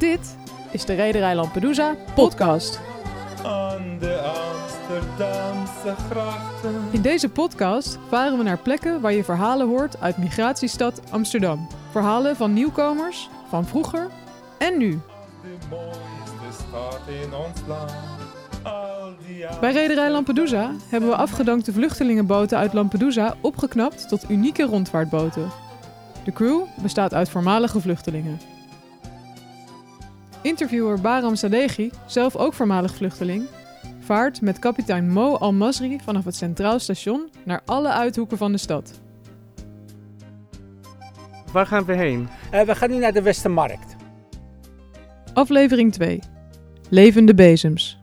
Dit is de Rederij Lampedusa podcast. Aan de Amsterdamse grachten. In deze podcast varen we naar plekken waar je verhalen hoort uit migratiestad Amsterdam. Verhalen van nieuwkomers, van vroeger en nu. De mooiste stad in ons land. Bij Rederij Lampedusa hebben we afgedankte vluchtelingenboten uit Lampedusa opgeknapt tot unieke rondvaartboten. De crew bestaat uit voormalige vluchtelingen. Interviewer Baram Sadeghi, zelf ook voormalig vluchteling, vaart met kapitein Mo Al-Masri vanaf het Centraal Station naar alle uithoeken van de stad. Waar gaan we heen? Eh, we gaan nu naar de Westermarkt. Aflevering 2. Levende bezems.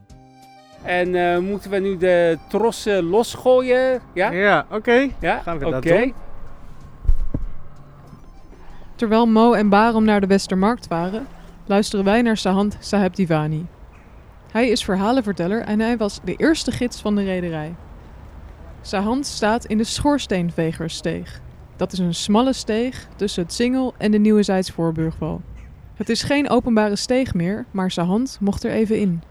En eh, moeten we nu de trossen losgooien? Ja? Ja, oké. Ja? Gaan we Oké. dat doen? Terwijl Mo en Baram naar de Westermarkt waren, luisteren wij naar Sahand Saheb Divani. Hij is verhalenverteller en hij was de eerste gids van de rederij. Sahand staat in de Schoorsteenvegerssteeg. Dat is een smalle steeg tussen het Singel en de Nieuwe Zijds Voorburgwal. Het is geen openbare steeg meer, maar Sahand mocht er even in.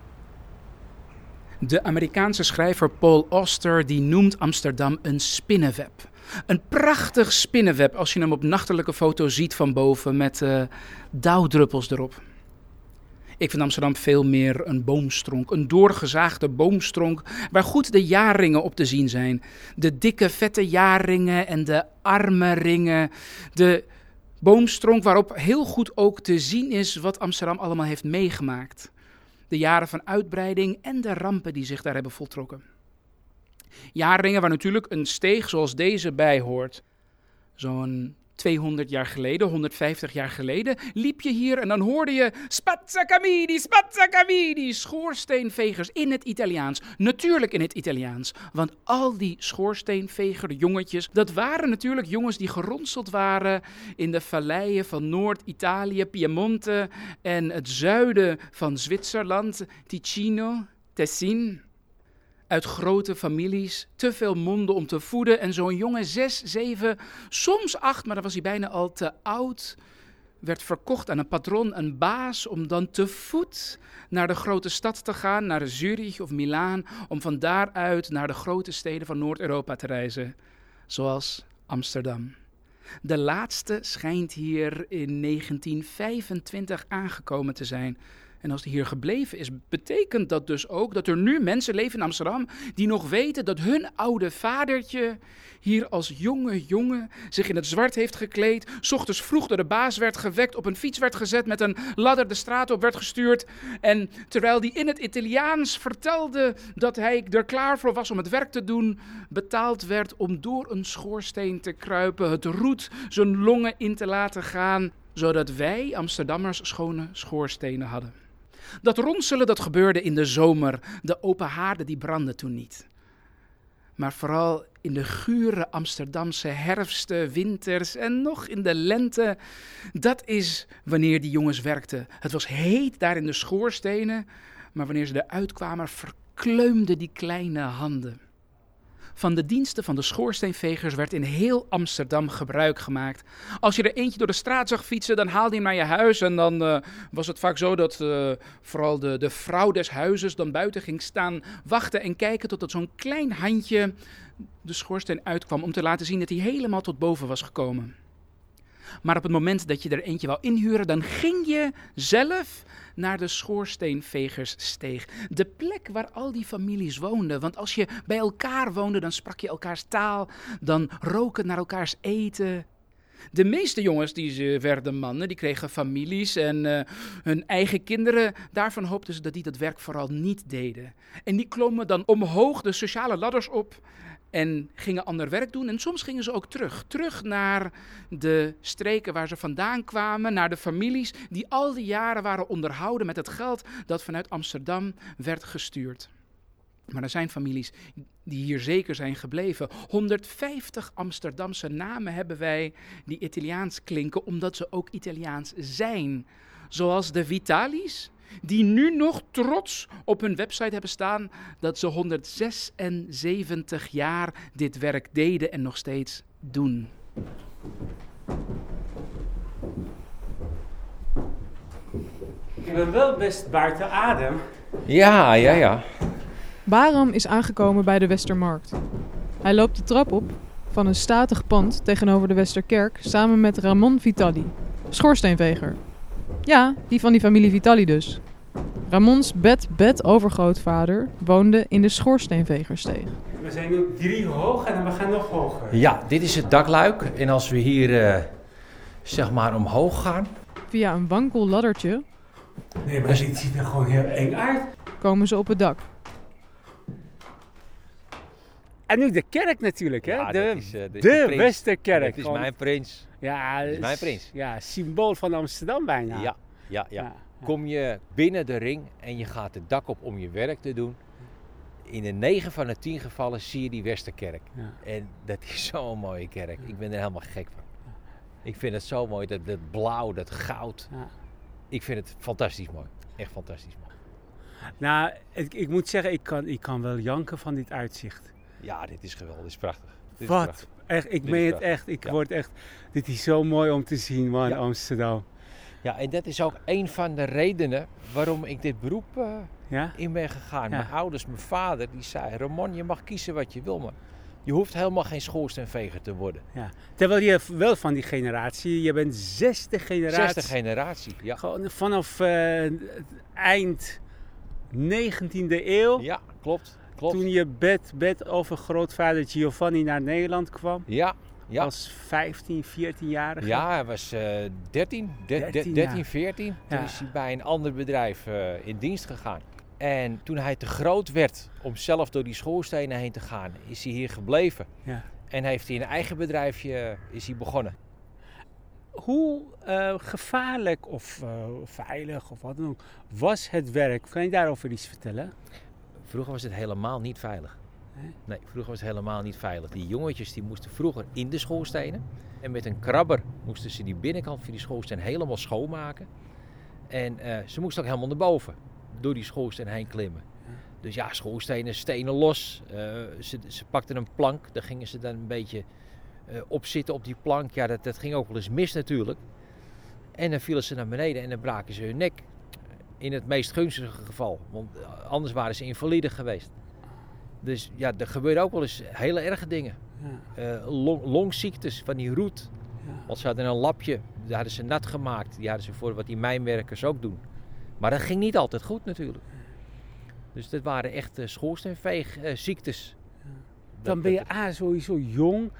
De Amerikaanse schrijver Paul Auster die noemt Amsterdam een spinnenweb. Een prachtig spinnenweb als je hem op nachtelijke foto's ziet van boven met eh, dauwdruppels erop. Ik vind Amsterdam veel meer een boomstronk, een doorgezaagde boomstronk waar goed de jaarringen op te zien zijn. De dikke vette jaarringen en de arme ringen. De boomstronk waarop heel goed ook te zien is wat Amsterdam allemaal heeft meegemaakt de jaren van uitbreiding en de rampen die zich daar hebben voltrokken. Jaarringen waar natuurlijk een steeg zoals deze bij hoort. Zo'n 200 jaar geleden, 150 jaar geleden, liep je hier en dan hoorde je spazzacamidi, spazzacamidi, schoorsteenvegers in het Italiaans. Natuurlijk in het Italiaans, want al die schoorsteenveger jongetjes, dat waren natuurlijk jongens die geronseld waren in de valleien van Noord-Italië, Piemonte en het zuiden van Zwitserland, Ticino, Tessin. Uit grote families, te veel monden om te voeden en zo'n jongen zes, zeven, soms acht, maar dan was hij bijna al te oud, werd verkocht aan een patron, een baas, om dan te voet naar de grote stad te gaan, naar Zurich of Milaan, om van daaruit naar de grote steden van Noord-Europa te reizen, zoals Amsterdam. De laatste schijnt hier in 1925 aangekomen te zijn. En als die hier gebleven is, betekent dat dus ook dat er nu mensen leven in Amsterdam die nog weten dat hun oude vadertje hier als jonge jongen zich in het zwart heeft gekleed, ochtends vroeg door de baas werd gewekt, op een fiets werd gezet, met een ladder de straat op werd gestuurd. En terwijl die in het Italiaans vertelde dat hij er klaar voor was om het werk te doen, betaald werd om door een schoorsteen te kruipen, het roet zijn longen in te laten gaan, zodat wij Amsterdammers schone schoorstenen hadden. Dat ronselen dat gebeurde in de zomer. De open haarden die brandden toen niet. Maar vooral in de gure Amsterdamse herfsten, winters en nog in de lente. Dat is wanneer die jongens werkten. Het was heet daar in de schoorstenen. Maar wanneer ze eruit kwamen, verkleumden die kleine handen. Van de diensten van de schoorsteenvegers werd in heel Amsterdam gebruik gemaakt. Als je er eentje door de straat zag fietsen, dan haalde je hem naar je huis. En dan eh, was het vaak zo dat eh, vooral de, de vrouw des huizes dan buiten ging staan, wachten en kijken totdat zo'n klein handje de schoorsteen uitkwam. Om te laten zien dat hij helemaal tot boven was gekomen. Maar op het moment dat je er eentje wou inhuren, dan ging je zelf naar de schoorsteenvegerssteeg. De plek waar al die families woonden. Want als je bij elkaar woonde, dan sprak je elkaars taal. Dan roken naar elkaars eten. De meeste jongens die ze werden mannen, die kregen families en eh, hun eigen kinderen. Daarvan hoopten ze dat die dat werk vooral niet deden. En die klommen dan omhoog de sociale ladders op en gingen ander werk doen. En soms gingen ze ook terug. Terug naar de streken waar ze vandaan kwamen. Naar de families die al die jaren waren onderhouden met het geld dat vanuit Amsterdam werd gestuurd. Maar er zijn families die hier zeker zijn gebleven. 150 Amsterdamse namen hebben wij die Italiaans klinken, omdat ze ook Italiaans zijn. Zoals de Vitalis, die nu nog trots op hun website hebben staan dat ze 176 jaar dit werk deden en nog steeds doen. ben wel best buiten adem. Ja, ja, ja. Baram is aangekomen bij de Westermarkt. Hij loopt de trap op van een statig pand tegenover de Westerkerk samen met Ramon Vitali, schoorsteenveger. Ja, die van die familie Vitali dus. Ramons bed-bed-overgrootvader woonde in de schoorsteenvegersteeg. We zijn nu drie hoog en we gaan nog hoger. Ja, dit is het dakluik. En als we hier eh, zeg maar omhoog gaan, Via een wankel laddertje Nee, maar dit ziet er gewoon heel eng uit. komen ze op het dak. En nu de kerk natuurlijk, hè? Ja, de is, dat is de, de prins. Westerkerk. dat is Gewoon- mijn prins. Ja, is mijn prins. Ja, symbool van Amsterdam bijna. Ja, ja, ja. Ja. Kom je binnen de ring en je gaat het dak op om je werk te doen. In de 9 van de 10 gevallen zie je die Westerkerk. Ja. En dat is zo'n mooie kerk. Ik ben er helemaal gek van. Ik vind het zo mooi, dat, dat blauw, dat goud. Ja. Ik vind het fantastisch mooi. Echt fantastisch mooi. Nou, ik, ik moet zeggen, ik kan, ik kan wel janken van dit uitzicht. Ja, dit is geweldig. Dit is prachtig. Wat? Echt, ik meen is het echt. Ik Ja. word echt. Dit is zo mooi om te zien, man, Ja. Amsterdam. Ja, en dat is ook een van de redenen waarom ik dit beroep eh, Ja? in ben gegaan. Mijn ouders, mijn vader, die zei... Ramon, je mag kiezen wat je wil, maar je hoeft helemaal geen schoorsteenveger te worden. ja. Terwijl je wel van die generatie, je bent zesde generatie. Zesde generatie, ja. Gewoon vanaf eh, het eind 19e eeuw. Ja, klopt. Klopt. Toen je bed, bed over grootvader Giovanni naar Nederland kwam. Ja, ja. Als 15, 14-jarige. Ja, hij was eh 13, de- de- 13 13, jaar. 14. Toen Ja. is hij bij een ander bedrijf eh, in dienst gegaan. En toen hij te groot werd om zelf door die schoorstenen heen te gaan, is hij hier gebleven. Ja. En heeft hij een eigen bedrijfje eh, is hij begonnen. Hoe eh, gevaarlijk of veilig of wat dan ook was het werk? Kan je daarover iets vertellen? Vroeger was het helemaal niet veilig. Nee? Vroeger was het helemaal niet veilig. Die jongetjes die moesten vroeger in de schoorstenen. En met een krabber moesten ze die binnenkant van die schoorsteen helemaal schoonmaken. En eh, ze moesten ook helemaal naar boven. Door die schoorsteen heen klimmen. Dus ja, schoorstenen, stenen los. Eh, ze, ze pakten een plank. Daar gingen ze dan een beetje eh, op zitten op die plank. Ja, dat, dat ging ook wel eens mis natuurlijk. En dan vielen ze naar beneden en dan braken ze hun nek. In het meest gunstige geval. Want eh, anders waren ze invalide geweest. Dus ja, er gebeuren ook wel eens hele erge dingen. Ja. Eh, long- longziektes van die roet. Ja. Want ze hadden een lapje, die hadden ze nat gemaakt. Die hadden ze voor wat die mijnwerkers ook doen. Maar dat ging niet altijd goed natuurlijk. Dus dat waren echt uh, schoorsteenveegziektes. Dan ben je A, sowieso jong.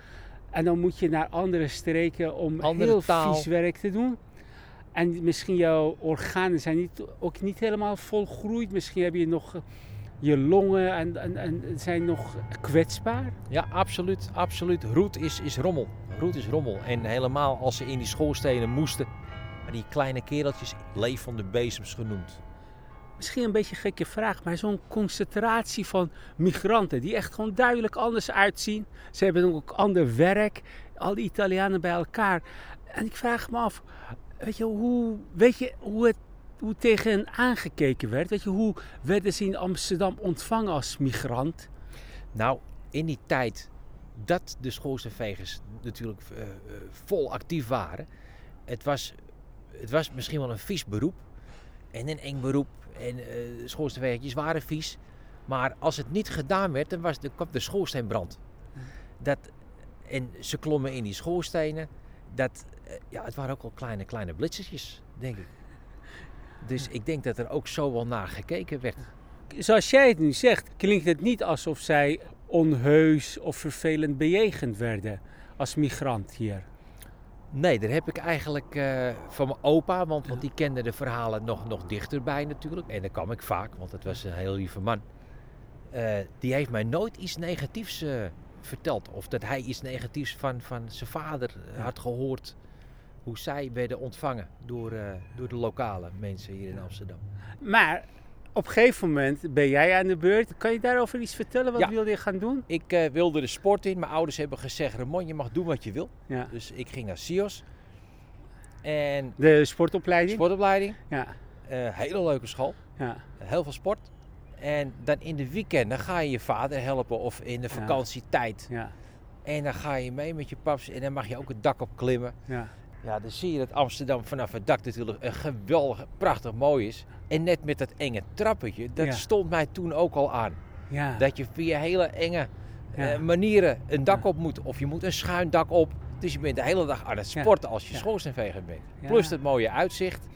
En dan moet je naar andere streken om Andere heel taal. vies werk te doen. En misschien jouw organen zijn niet, ook niet helemaal volgroeid. Misschien heb je nog eh, je longen en, en, en zijn nog kwetsbaar. Ja, absoluut, absoluut. Roet is, is rommel. Roet is rommel. En helemaal als ze in die schoorstenen moesten. Die kleine kereltjes, levende bezems genoemd. Misschien een beetje een gekke vraag, maar zo'n concentratie van migranten die echt gewoon duidelijk anders uitzien. Ze hebben ook ander werk, al die Italianen bij elkaar. En ik vraag me af, weet je, hoe, weet je hoe, het, hoe tegen hen aangekeken werd? Weet je, hoe werden ze in Amsterdam ontvangen als migrant? Nou, in die tijd dat de schoorsteenvegers natuurlijk eh, eh, vol actief waren. Het was, het was misschien wel een vies beroep. En een eng beroep. En schoorsteenvegertjes waren vies. Maar als het niet gedaan werd, dan, was, dan kwam de schoorsteenbrand. Dat, en ze klommen in die schoorstenen. Dat, ja, het waren ook al kleine, kleine blitsertjes, denk ik. Dus ik denk dat er ook zo wel naar gekeken werd. Zoals jij het nu zegt, klinkt het niet alsof zij onheus of vervelend bejegend werden als migrant hier. Nee, daar heb ik eigenlijk eh, van mijn opa, want, want die kende de verhalen nog, nog dichterbij natuurlijk. En daar kwam ik vaak, want het was een heel lieve man. Eh, die heeft mij nooit iets negatiefs eh, verteld. Of dat hij iets negatiefs van, van zijn vader eh, had gehoord. Hoe zij werden ontvangen door, eh, door de lokale mensen hier in Amsterdam. Maar op een gegeven moment ben jij aan de beurt. Kan je daarover iets vertellen? Wat Ja. wilde je gaan doen? Ik eh, wilde de sport in. Mijn ouders hebben gezegd, Ramon, je mag doen wat je wil. Ja. Dus ik ging naar SIOS. En De sportopleiding? sportopleiding. Ja, Eh, hele leuke school. ja. heel veel sport. En dan in de weekenden ga je je vader helpen of in de vakantietijd. ja, En dan ga je mee met je paps en dan mag je ook het dak op klimmen. ja. Ja, dan zie je dat Amsterdam vanaf het dak natuurlijk een geweldig, prachtig mooi is. En net met dat enge trappetje, dat Ja. stond mij toen ook al aan. Ja. Dat je via hele enge eh, manieren een dak op moet. Of je moet een schuin dak op. Dus je bent de hele dag aan het sporten als je Ja. schoorsteenveger bent. Plus het mooie uitzicht.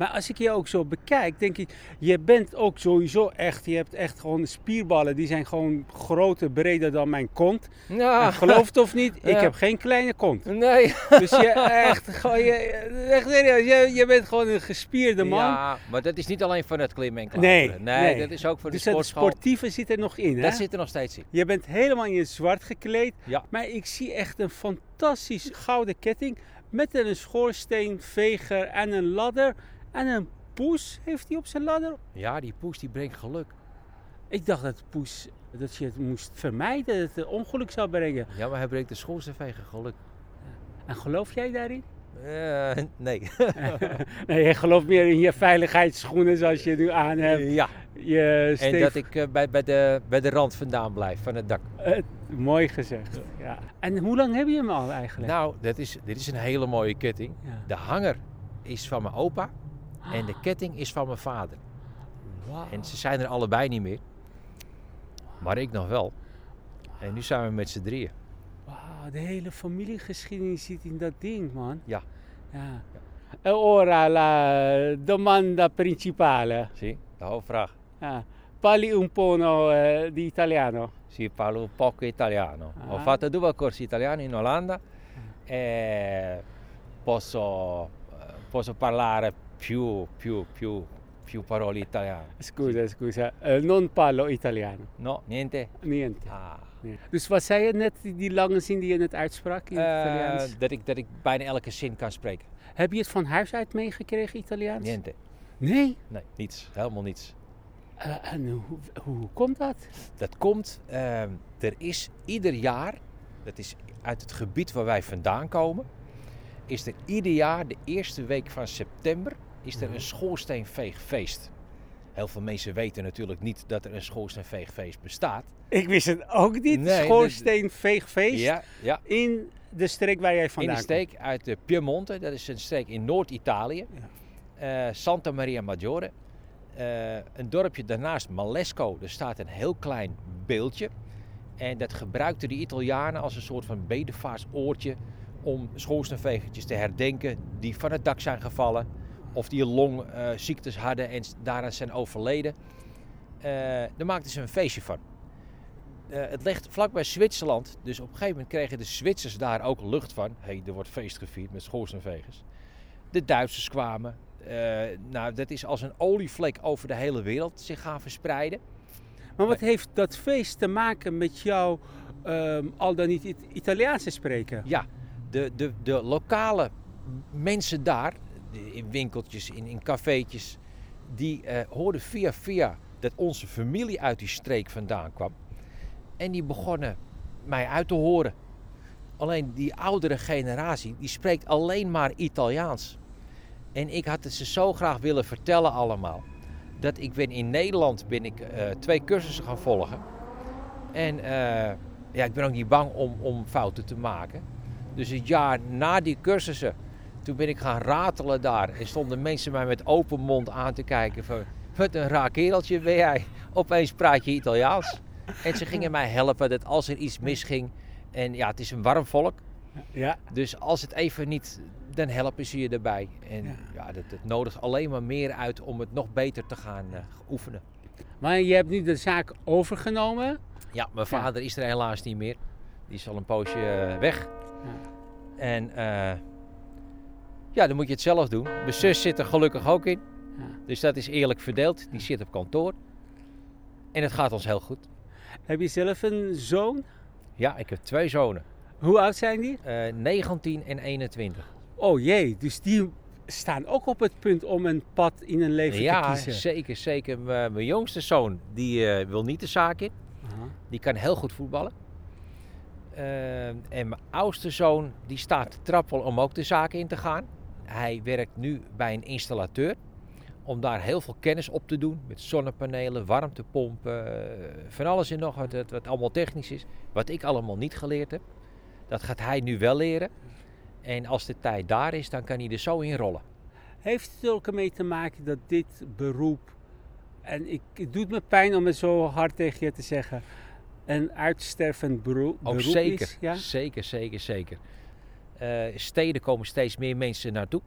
Maar als ik je ook zo bekijk, denk ik, je bent ook sowieso echt, je hebt echt gewoon spierballen, die zijn gewoon groter, breder dan mijn kont. Ja, En geloof het of niet, ik Ja. heb geen kleine kont. Nee. Dus je echt, gewoon, je, echt serieus, je, je bent gewoon een gespierde man. Ja, maar dat is niet alleen van het klimmen en klauteren. Nee, nee, nee. dat is ook voor dus de het sportschool. sportieve zit er nog in, hè? Dat zit er nog steeds in. Je bent helemaal in zwart gekleed. Ja. Maar ik zie echt een fantastisch gouden ketting met een schoorsteenveger en een ladder. En een poes heeft hij op zijn ladder. Ja, die poes die brengt geluk. Ik dacht dat poes, dat je het moest vermijden, dat het ongeluk zou brengen. Ja, maar hij brengt de schoorsteenveger geluk. En geloof jij daarin? Eh, nee. nee, je gelooft meer in je veiligheidsschoenen zoals je nu aan hebt. ja, Je en dat ik eh, bij, bij, de, bij de rand vandaan blijf van het dak. Eh, mooi gezegd. Ja. En hoe lang heb je hem al eigenlijk? Nou, dat is, dit is een hele mooie ketting. Ja. De hanger is van mijn opa en de ketting is van mijn vader. En ze zijn er allebei niet meer. Maar ik nog wel. En nu zijn we met z'n drieën. Wauw, de hele familiegeschiedenis zit in dat ding, man. Ja. ja. E ora la domanda principale. Zie, de hoofdvraag. Ah, parli un po' no, eh, di italiano? Sì, parlo poco italiano. Ho Ah. fatto due corsi italiani in Olanda e posso, eh, posso parlare più, più, più, più parole italiane. Scusa, scusa. Eh, non parlo italiano. No, niente? Niente. Ah. Dus wat zei je net, die, lange zin die je net uitsprak in Eh, Italiaans? dat, ik, dat ik bijna elke zin kan spreken. Heb je het van huis uit meegekregen, Italiaans? Niente. Nee? Nee, niets. Helemaal niets. Eh, en hoe, hoe komt dat? Dat komt, ehm, er is ieder jaar, dat is uit het gebied waar wij vandaan komen, is er ieder jaar de eerste week van september is er een schoorsteenveegfeest. Heel veel mensen weten natuurlijk niet dat er een schoorsteenveegfeest bestaat. Ik wist het ook niet. Nee, Schoorsteenveegfeest Ja, ja. in de streek waar jij In vandaan de streek uit de Piemonte, dat is een streek in Noord-Italië. Eh, Santa Maria Maggiore. Eh, een dorpje daarnaast, Malesco, daar staat een heel klein beeldje. En dat gebruikten de Italianen als een soort van bedevaartsoortje om schoorsteenvegertjes te herdenken die van het dak zijn gevallen. Of die longziektes hadden en daaraan zijn overleden. Eh, daar maakten ze een feestje van. Eh, het ligt vlakbij Zwitserland, dus op een gegeven moment kregen de Zwitsers daar ook lucht van. Hé, hey, er wordt feest gevierd met schoorsteenvegers. De Duitsers kwamen. Eh, nou, dat is als een olievlek over de hele wereld zich gaan verspreiden. Maar wat heeft dat feest te maken met jou ehm, al dan niet It- Italiaans te spreken? Ja, de, de, de lokale mensen daar, in winkeltjes, in, in cafeetjes, die eh, hoorden via via dat onze familie uit die streek vandaan kwam. En die begonnen mij uit te horen. Alleen die oudere generatie, die spreekt alleen maar Italiaans. En ik had het ze zo graag willen vertellen allemaal. Dat ik ben in Nederland ben ik, eh, twee cursussen gaan volgen. En eh, ja, ik ben ook niet bang om, om fouten te maken. Dus het jaar na die cursussen, toen ben ik gaan ratelen daar. En stonden mensen mij met open mond aan te kijken van... Wat een raar kereltje ben jij. Opeens praat je Italiaans. En ze gingen mij helpen dat als er iets misging... En ja, het is een warm volk. Ja. Dus als het even niet, dan helpen ze je erbij. En Ja. ja, dat, dat nodigt alleen maar meer uit om het nog beter te gaan eh, oefenen. Maar je hebt nu de zaak overgenomen. Ja, mijn Ja. vader is er helaas niet meer. Die is al een poosje eh, weg. En eh, ja, dan moet je het zelf doen. Mijn zus zit er gelukkig ook in. Ja. Dus dat is eerlijk verdeeld. Die zit op kantoor. En het gaat ons heel goed. Heb je zelf een zoon? Ja, ik heb twee zonen. Hoe oud zijn die? eh 19 en 21. Oh jee, dus die staan ook op het punt om een pad in hun leven te Ja, kiezen. zeker, zeker. Mijn mijn jongste zoon, die eh, wil niet de zaak in. Die kan heel goed voetballen. Eh, en mijn oudste zoon, die staat te trappelen om ook de zaken in te gaan. Hij werkt nu bij een installateur. Om daar heel veel kennis op te doen. Met zonnepanelen, warmtepompen, eh, van alles en nog wat, wat, allemaal technisch is. Wat ik allemaal niet geleerd heb. Dat gaat hij nu wel leren. En als de tijd daar is, dan kan hij er zo in rollen. Heeft het er ook mee te maken dat dit beroep, en ik, het doet me pijn om het zo hard tegen je te zeggen, een uitstervend beroep, beroep zeker, is? Ja? zeker, zeker, zeker. Eh, steden komen steeds meer mensen naartoe.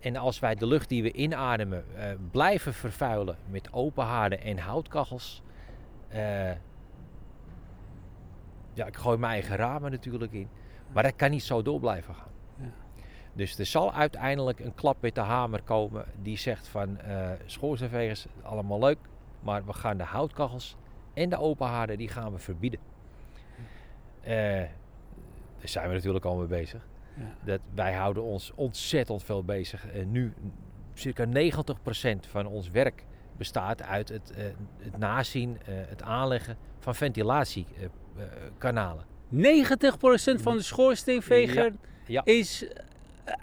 En als wij de lucht die we inademen eh, blijven vervuilen met open haarden en houtkachels. eh, ja, ik gooi mijn eigen ramen natuurlijk in. Maar dat kan niet zo door blijven gaan. Ja. Dus er zal uiteindelijk een klap met de hamer komen die zegt van eh schoorsteenvegers, allemaal leuk. Maar we gaan de houtkachels en de open haarden, die gaan we verbieden. Daar zijn we natuurlijk al mee bezig. Dat wij houden ons ontzettend veel bezig. En nu circa 90% van ons werk bestaat uit het, eh, het nazien, eh, het aanleggen van ventilatiekanalen. 90% van de schoorsteenveger Ja. is eh,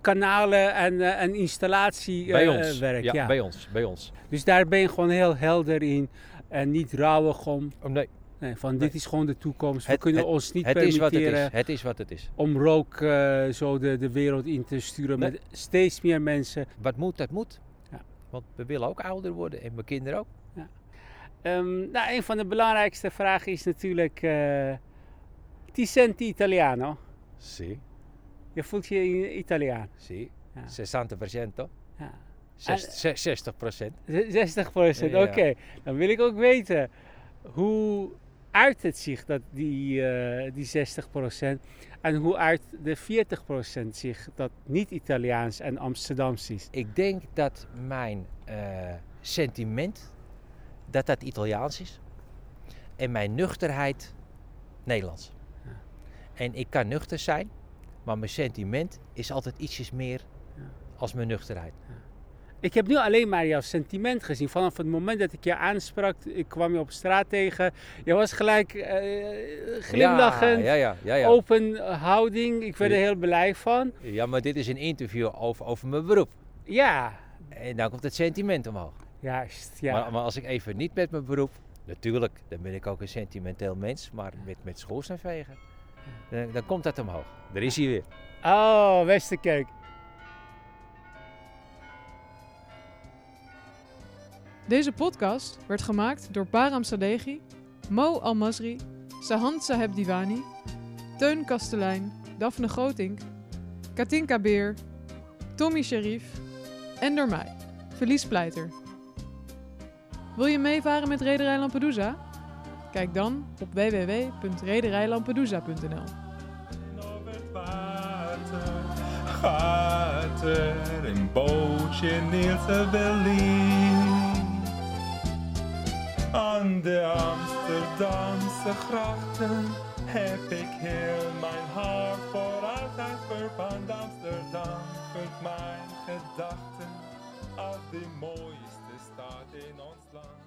kanalen en, eh, en installatie bij eh, ons. werk. ja, ja. bij ons. Bij ons. Dus daar ben je gewoon heel helder in en niet rauwig om. Oh, nee, Nee, van dit is gewoon de toekomst. We kunnen het- ons niet het is wat is. Het is wat het is. om rook eh, zo de, de wereld in te sturen Nee. met steeds meer mensen. Wat moet, dat moet. Ja. Want we willen ook ouder worden en mijn kinderen ook. Ehm, nou, een van de belangrijkste vragen is natuurlijk... eh ti senti Italiano? Sì, Je voelt je in Italiaan. sì. Ja. 60%. Ja. Zes- zes- 60%. Z- 60 procent, Ja. oké. Dan wil ik ook weten, hoe uit het zich dat die, eh, die 60 procent en hoe uit de 40 procent zich dat niet-Italiaans en Amsterdams is? Ik denk dat mijn eh, sentiment, dat dat Italiaans is. En mijn nuchterheid Nederlands. Ja. En ik kan nuchter zijn, maar mijn sentiment is altijd ietsjes meer Ja. als mijn nuchterheid. Ik heb nu alleen maar jouw sentiment gezien. Vanaf het moment dat ik je aansprak, ik kwam je op straat tegen. Je was gelijk eh, glimlachend, Ja, ja, ja. Open houding. Ik werd er heel blij van. ja, maar dit is een interview over, over mijn beroep. Ja, En dan komt het sentiment omhoog. juist. Ja. Maar, maar als ik even niet met mijn beroep, natuurlijk, dan ben ik ook een sentimenteel mens, maar met, met dan, dan komt dat omhoog. Daar is hij weer. Oh, Westerkerk. Deze podcast werd gemaakt door Param Sadeghi, Mo Almasri, Sahand Saheb Divani, Teun Kastelein, Daphne Grotink, Katinka Beer, Tommy Sharif en door mij, Felice Pleiter. Wil je meevaren met Rederij Lampedusa? Kijk dan op www.rederijlampedusa.nl. Gaat er een bootje neer te. Aan de Amsterdamse grachten heb ik heel mijn hart voor altijd verpand. Amsterdam vult mijn gedachten als de mooiste stad in ons land.